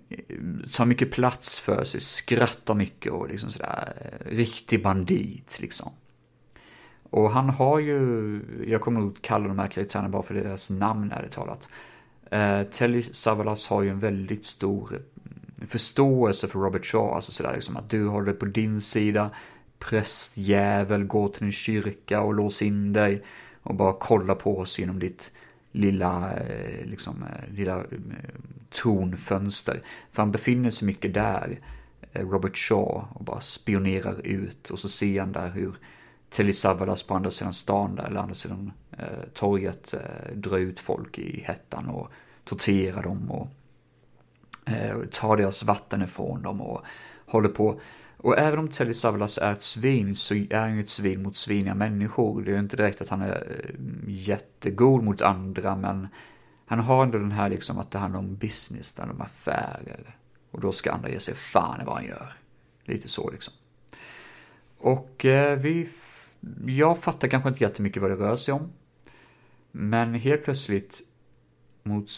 eh, tar mycket plats för sig, skrattar mycket och liksom sådär, eh, riktig bandit liksom. Och han har ju, jag kommer nog kalla de här karaktärerna bara för deras namn ärligt talat. Eh, Telly Savalas har ju en väldigt stor förståelse för Robert Shaw, alltså sådär liksom att du har det på din sida, prästjävel, gå till en kyrka och lås in dig och bara kolla på oss genom ditt lilla, eh, liksom, eh, lilla eh, tronfönster. För han befinner sig mycket där, Robert Shaw, och bara spionerar ut. Och så ser han där hur Telly Savalas på andra sidan stan där, eller andra sidan eh, torget, eh, dra ut folk i hettan och tortera dem och eh, ta deras vatten ifrån dem och håller på. Och även om Telly Savalas är ett svin så är han ju ett svin mot sviniga människor. Det är ju inte direkt att han är eh, jättegod mot andra, men han har ändå den här liksom att det handlar om business, det handlar om affärer. Och då ska andra ge sig fan i vad han gör. Lite så liksom. Och eh, vi... Jag fattar kanske inte jättemycket vad det rör sig om. Men helt plötsligt mot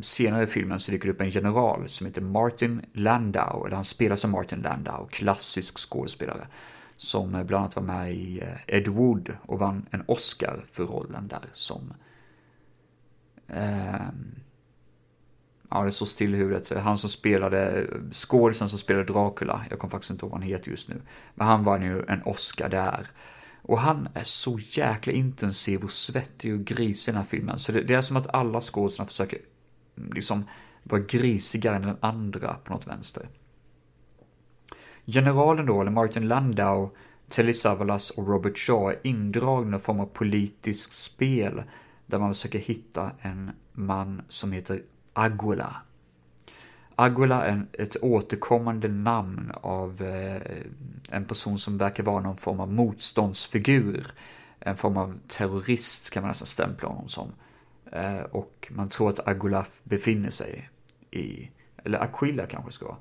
senare i filmen så dyker det upp en general som heter Martin Landau, eller han spelar som Martin Landau, klassisk skådespelare. Som bland annat var med i eh, Ed Wood och vann en Oscar för rollen där som... Eh, ja, det står still i huvudet. Han som spelade, skådisen som spelade Dracula, jag kommer faktiskt inte ihåg vad han heter just nu. Men han vann ju en Oscar där. Och han är så jäkla intensiv och svettig och grisig i den här filmen. Så det, det är som att alla skådespelarna försöker mm, liksom vara grisigare än den andra på något vänster. Generalen då, eller Martin Landau, Telly Savalas och Robert Shaw är indragna i form av politiskt spel där man försöker hitta en man som heter Aguila. Aguila är ett återkommande namn av eh, en person som verkar vara någon form av motståndsfigur. En form av terrorist kan man nästan stämpla honom som. Eh, och man tror att Aguila befinner sig i, eller Aquila kanske ska vara,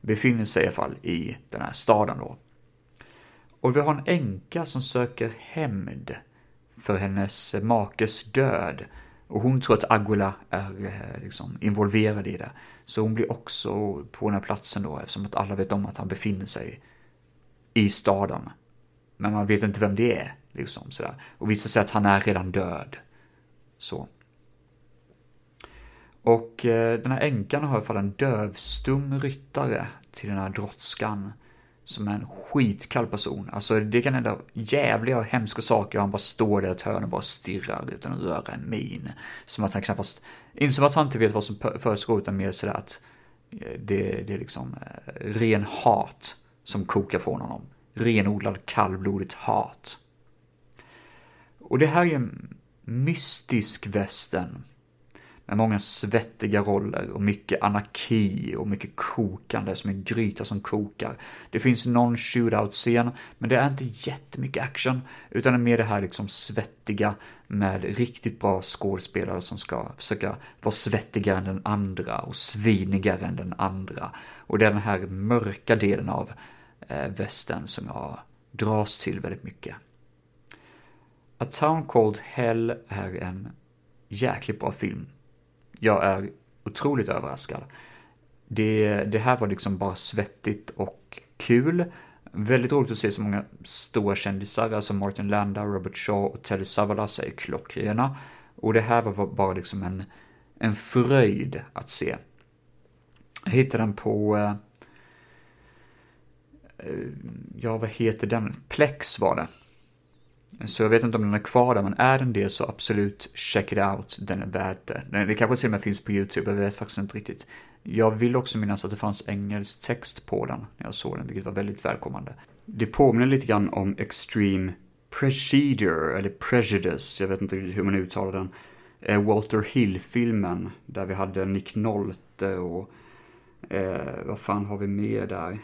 befinner sig i alla fall i den här staden då. Och vi har en änka som söker hämnd för hennes makes död. Och hon tror att Aguila är eh, liksom involverad i det. Så hon blir också på den här platsen då eftersom att alla vet om att han befinner sig i staden. Men man vet inte vem det är, liksom sådär. Och visar sig att han är redan död. Så. Och eh, den här änkan har i alla fall en dövstum ryttare till den här drottskan. Som är en skitkall person. Alltså det kan hända jävliga och hemska saker och han bara står där i ett hörn och bara stirrar utan att röra en min. Som att han knappast, inte som att han inte vet vad som försiggår utan mer sådär att eh, det, det är liksom eh, ren hat som kokar från honom. Renodlad kallblodigt hat. Och det här är en mystisk västern med många svettiga roller och mycket anarki och mycket kokande som en gryta som kokar. Det finns någon shootout-scen, men det är inte jättemycket action, utan det är mer det här liksom svettiga med riktigt bra skådespelare som ska försöka vara svettigare än den andra och svinigare än den andra. Och det är den här mörka delen av eh, västern som jag dras till väldigt mycket. A Town Called Hell är en jäkligt bra film jag är otroligt överraskad. Det, det här var liksom bara svettigt och kul. Väldigt roligt att se så många stora kändisar, alltså Martin Landa, Robert Shaw och Telly Savalas är klockrena. Och det här var bara liksom en, en fröjd att se. Jag hittade den på... Eh, eh ja, vad heter den? Plex var det. Så jag vet inte om den är kvar där, men är den det så absolut check it out, den är värd det. Det kanske till och med finns på YouTube, jag vet faktiskt inte riktigt. Jag vill också minnas att det fanns engelsk text på den när jag såg den, vilket var väldigt välkommande. Det påminner lite grann om Extreme Procedure, eller Prejudice, jag vet inte hur man uttalar den. Eh, Walter Hill-filmen, där vi hade Nick Nolte och eh, vad fan har vi mer där?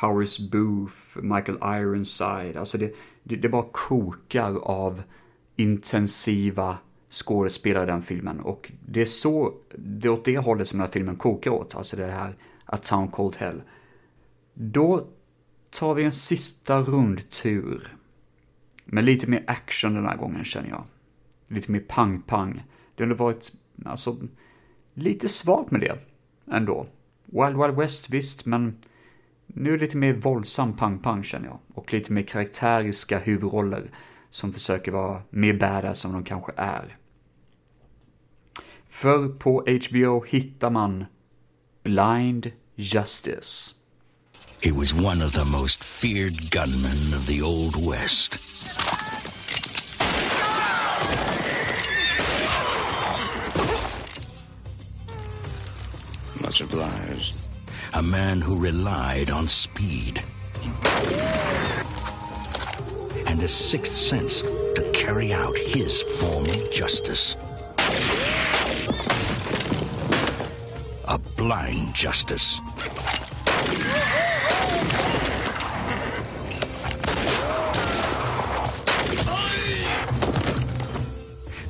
Powers Booth, Michael Ironside. Alltså det, det, det bara kokar av intensiva skådespelare i den filmen. Och det är så, det är åt det hållet som den här filmen kokar åt. Alltså det här A Town Called Hell. Då tar vi en sista rundtur. Med lite mer action den här gången känner jag. Lite mer pang-pang. Det har varit, alltså, lite svagt med det ändå. Wild Wild West visst, men nu är det lite mer våldsam pang-pang känner jag. Och lite mer karaktäriska huvudroller som försöker vara mer badass som de kanske är. För på HBO hittar man Blind Justice. He was one of the most feared gunmen of the Old West. Much obliged. A man who relied on speed and the sixth sense to carry out his form of justice. A blind justice.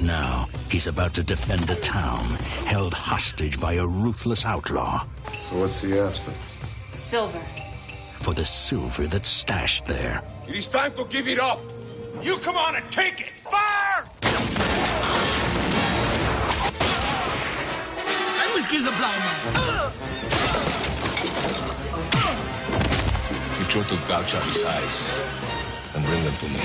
Now, he's about to defend a town held hostage by a ruthless outlaw So what's he after? Silver. for the silver that's stashed there. It is time to give it up. You come on and take it. Fire! I will kill the blind man. You try to gouge out his eyes and bring them to me.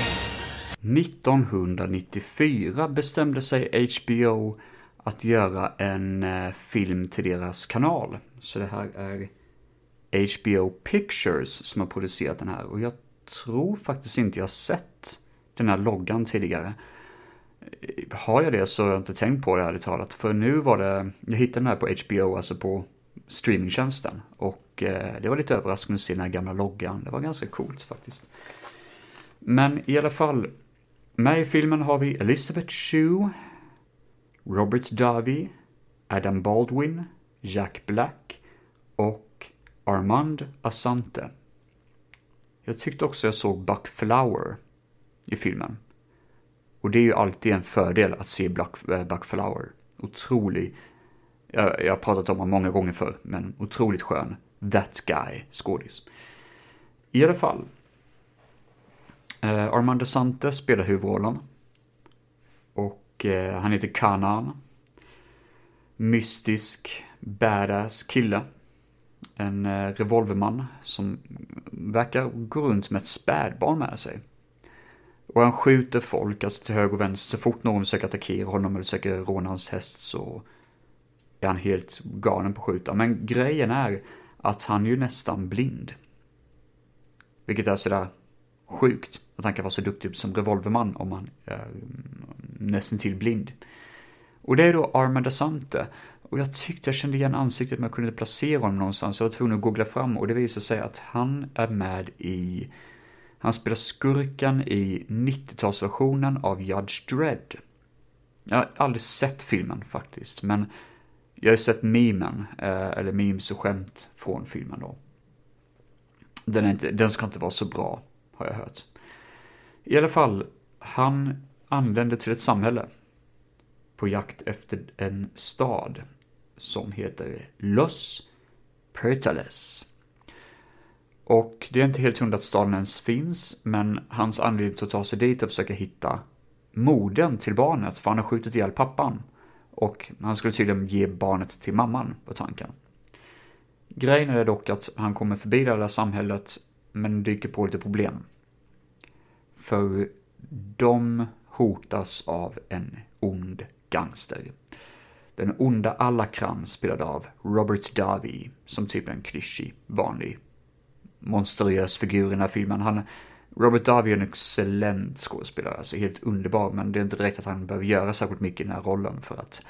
1994 bestämde sig HBO att göra en eh, film till deras kanal. Så det här är HBO Pictures som har producerat den här. Och jag tror faktiskt inte jag sett den här loggan tidigare. Har jag det så har jag inte tänkt på det ärligt talat. För nu var det, jag hittade den här på HBO, alltså på streamingtjänsten. Och eh, det var lite överraskande att se den här gamla loggan. Det var ganska coolt faktiskt. Men i alla fall, med i filmen har vi Elizabeth Shue, Robert Davi, Adam Baldwin, Jack Black och Armand Asante. Jag tyckte också jag såg Buck Flower i filmen. Och det är ju alltid en fördel att se Buck, äh, eh, Buck Flower. Otrolig, jag, jag har pratat om honom många gånger förr, men otroligt skön That Guy skådis. I alla fall, Eh, Armand Asante spelar huvudrollen. Och eh, han heter Kanan. Mystisk, badass kille. En eh, revolverman som verkar gå runt med ett spädbarn med sig. Och han skjuter folk, alltså till höger och vänster. Så fort någon försöker attackera honom eller försöker råna hans häst så är han helt galen på att skjuta. Men grejen är att han är ju nästan blind. Vilket är sådär sjukt att han kan vara så duktig som revolverman om han är nästan till blind. Och det är då Armand Asante. Och jag tyckte jag kände igen ansiktet men jag kunde inte placera honom någonstans. Jag var tvungen att googla fram och det visade sig att han är med i... Han spelar skurken i 90-talsversionen av Judge Dredd. Jag har aldrig sett filmen faktiskt, men jag har sett memen, eh, eller memes och skämt från filmen då. Den, är inte, den ska inte vara så bra, har jag hört. I alla fall, han anländer till ett samhälle på jakt efter en stad som heter Los Pertales. Och det är inte helt hundra att staden ens finns, men hans anledning till att ta sig dit är att försöka hitta modern till barnet, för han har skjutit ihjäl pappan. Och han skulle tydligen ge barnet till mamman, var tanken. Grejen är dock att han kommer förbi det här samhället, men dyker på lite problem. För de hotas av en ond gangster. Den onda Alakran spelad av Robert Darby, som typ en klyschig, vanlig, monstruös figur i den här filmen. Han, Robert Darby är en excellent skådespelare, alltså helt underbar, men det är inte direkt att han behöver göra särskilt mycket i den här rollen för att,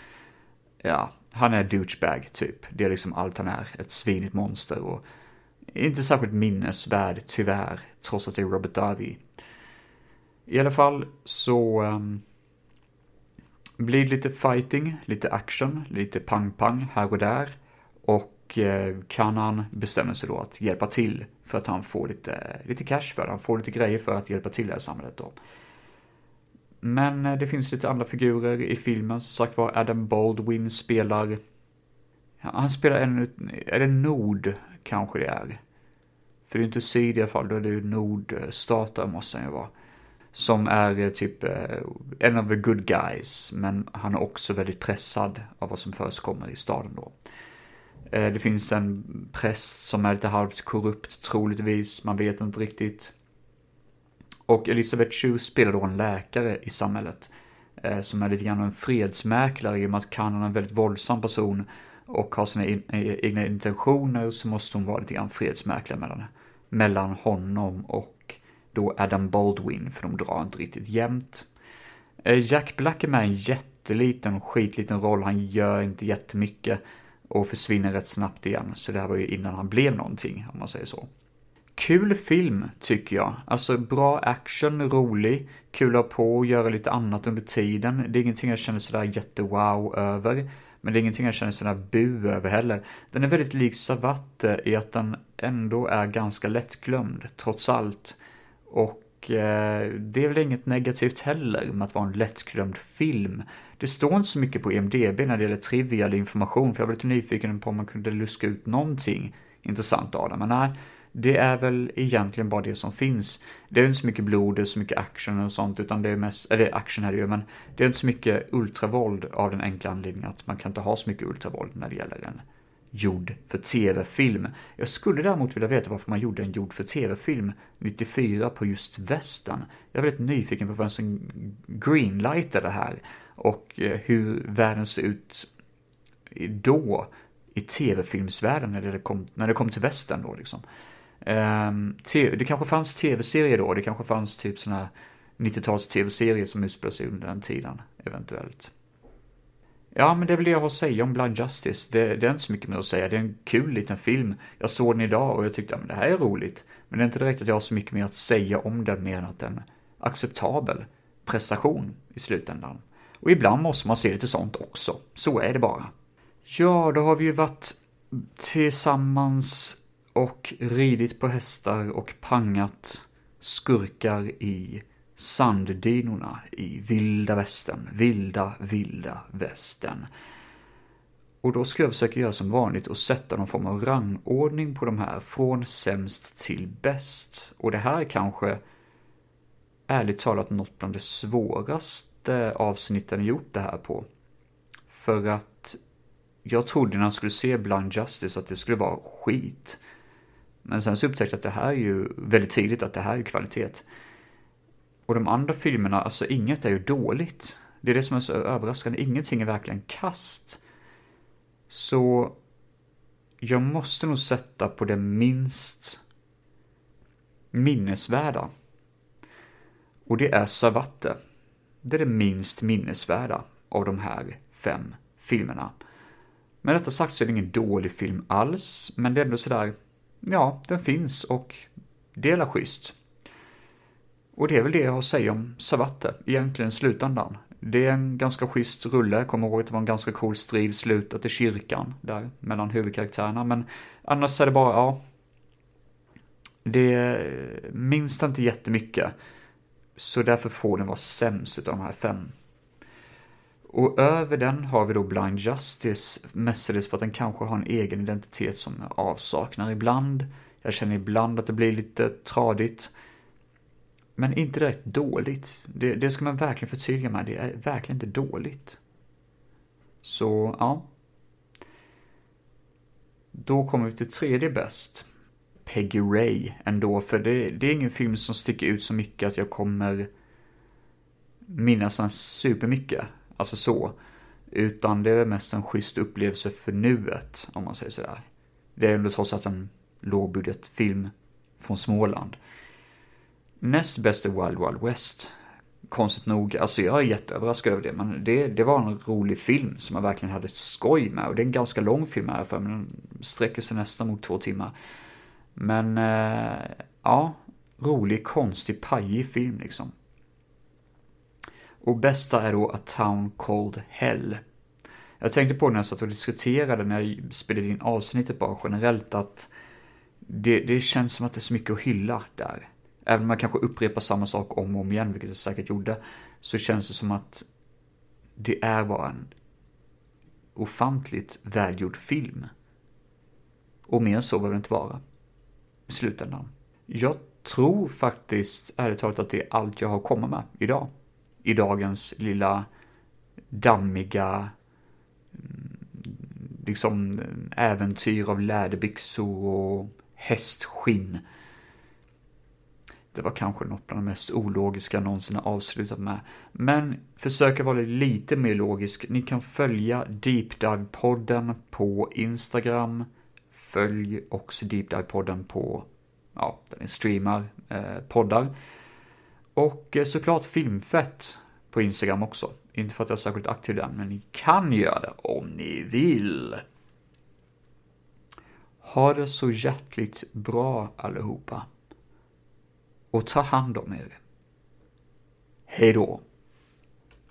ja, han är douchebag typ. Det är liksom allt han är, ett svinigt monster och inte särskilt minnesvärd, tyvärr, trots att det är Robert Darby. I alla fall så um, blir det lite fighting, lite action, lite pang-pang här och där. Och eh, Kanan bestämmer sig då att hjälpa till för att han får lite, lite cash för det. Han får lite grejer för att hjälpa till i det här samhället då. Men eh, det finns lite andra figurer i filmen. Som sagt var, Adam Baldwin spelar... Han spelar en... Är det Nord, kanske det är? För det är inte syd i alla fall, då är det ju nordstater eh, måste han ju vara. Som är eh, typ eh, en av the good guys, men han är också väldigt pressad av vad som förekommer i staden då. Eh, det finns en präst som är lite halvt korrupt troligtvis, man vet inte riktigt. Och Elisabeth Chu spelar då en läkare i samhället. Som är lite grann en fredsmäklare i och med att Kanan är en väldigt våldsam person och har sina egna intentioner så måste hon vara lite grann fredsmäklare mellan, mellan honom och då Adam Baldwin, för de drar inte riktigt jämnt. Eh, Jack Black är med i en jätteliten, skitliten roll, han gör inte jättemycket och försvinner rätt snabbt igen, så det här var ju innan han blev någonting, om man säger så. Kul film, tycker jag. Alltså bra action, rolig, kul att ha på och göra lite annat under tiden. Det är ingenting jag känner sådär jättewow över. Men det är ingenting jag känner sådär bu över heller. Den är väldigt lik Savatte i att den ändå är ganska lättglömd, trots allt. Och eh, det är väl inget negativt heller med att vara en lättglömd film. Det står inte så mycket på IMDB när det gäller trivial information, för jag var lite nyfiken på om man kunde luska ut någonting intressant av den. Men nej, det är väl egentligen bara det som finns. Det är inte så mycket blod, det är så mycket action och sånt, utan det är mest, eller action här det ju, men det är inte så mycket ultravåld av den enkla anledningen att man kan inte ha så mycket ultravåld när det gäller en gjord för tv-film. Jag skulle däremot vilja veta varför man gjorde en gjord för tv-film 94 på just västern. Jag är väldigt nyfiken på vem som greenlightade det här och eh, hur världen ser ut då i tv-filmsvärlden när det kom, när det kom till västern då liksom. Um, det kanske fanns tv-serier då, det kanske fanns typ sådana 90-tals tv-serier som utspelar sig under den tiden, eventuellt. Ja, men det är väl det jag har att säga om Blind Justice. Det, det, är inte så mycket mer att säga. Det är en kul liten film. Jag såg den idag och jag tyckte att det här är roligt. Men det är inte direkt att jag har så mycket mer att säga om den mer än att en acceptabel prestation i slutändan. Och ibland måste man se lite sånt också. Så är det bara. Ja, då har vi ju varit tillsammans och ridit på hästar och pangat skurkar i sanddynorna i vilda västern, vilda, vilda västern. Och då ska jag försöka göra som vanligt och sätta någon form av rangordning på de här från sämst till bäst. Och det här är kanske ärligt talat något bland det svåraste avsnitten jag gjort det här på. För att jag trodde när jag skulle se Blind Justice att det skulle vara skit. Men sen så upptäckte jag att det här är ju väldigt tidigt att det här är kvalitet. Och de andra filmerna, alltså inget är ju dåligt. Det är det som är så överraskande, ingenting är verkligen kast. Så jag måste nog sätta på det minst minnesvärda. Och det är Savatte. Det är det minst minnesvärda av de här fem filmerna. Med detta sagt så är det ingen dålig film alls, men det är ändå sådär, ja, den finns och det är schysst. Och det är väl det jag har att säga om Savatte, egentligen i slutändan. Det är en ganska schysst rulle, jag kommer ihåg att det var en ganska cool strid i slutet i kyrkan, där, mellan huvudkaraktärerna, men annars är det bara, ja, det minns inte jättemycket. Så därför får den vara sämst utav de här fem. Och över den har vi då Blind Justice, mestadels för att den kanske har en egen identitet som avsaknar ibland. Jag känner ibland att det blir lite tradigt. Men inte direkt dåligt. Det, det ska man verkligen förtydliga med, det är verkligen inte dåligt. Så, ja. Då kommer vi till tredje bäst. Peggy Ray ändå, för det, det är ingen film som sticker ut så mycket att jag kommer minnas den supermycket. Alltså så. Utan det är mest en schysst upplevelse för nuet, om man säger sådär. Det är ändå trots allt en lågbudgetfilm från Småland. Näst bäst är Wild Wild West. Konstigt nog, alltså jag är jätteöverraskad över det, men det, det var en rolig film som jag verkligen hade skoj med. Och det är en ganska lång film här för men den sträcker sig nästan mot två timmar. Men, eh, ja, rolig, konstig, pajig film liksom. Och bästa är då A Town Called Hell. Jag tänkte på när jag satt och diskuterade när jag spelade in avsnittet bara generellt att det, det känns som att det är så mycket att hylla där. Även om man kanske upprepar samma sak om och om igen, vilket jag säkert gjorde, så känns det som att det är bara en ofantligt välgjord film. Och mer än så behöver det inte vara. I slutändan. Jag tror faktiskt, ärligt talat, att det är allt jag har att komma med idag i dagens lilla dammiga mm, liksom äventyr av läderbyxor och hästskinn. Det var kanske något bland det mest ologiska jag någonsin har avslutat med. Men försök att vara lite mer logisk. Ni kan följa Deep Dive-podden på Instagram. Följ också Deep Dive-podden på, ja, där ni streamar eh, poddar. Och eh, såklart Filmfett på Instagram också. Inte för att jag är särskilt aktiv där, men ni kan göra det om ni vill. Ha det så hjärtligt bra allihopa. Och ta hand om er. Hej då.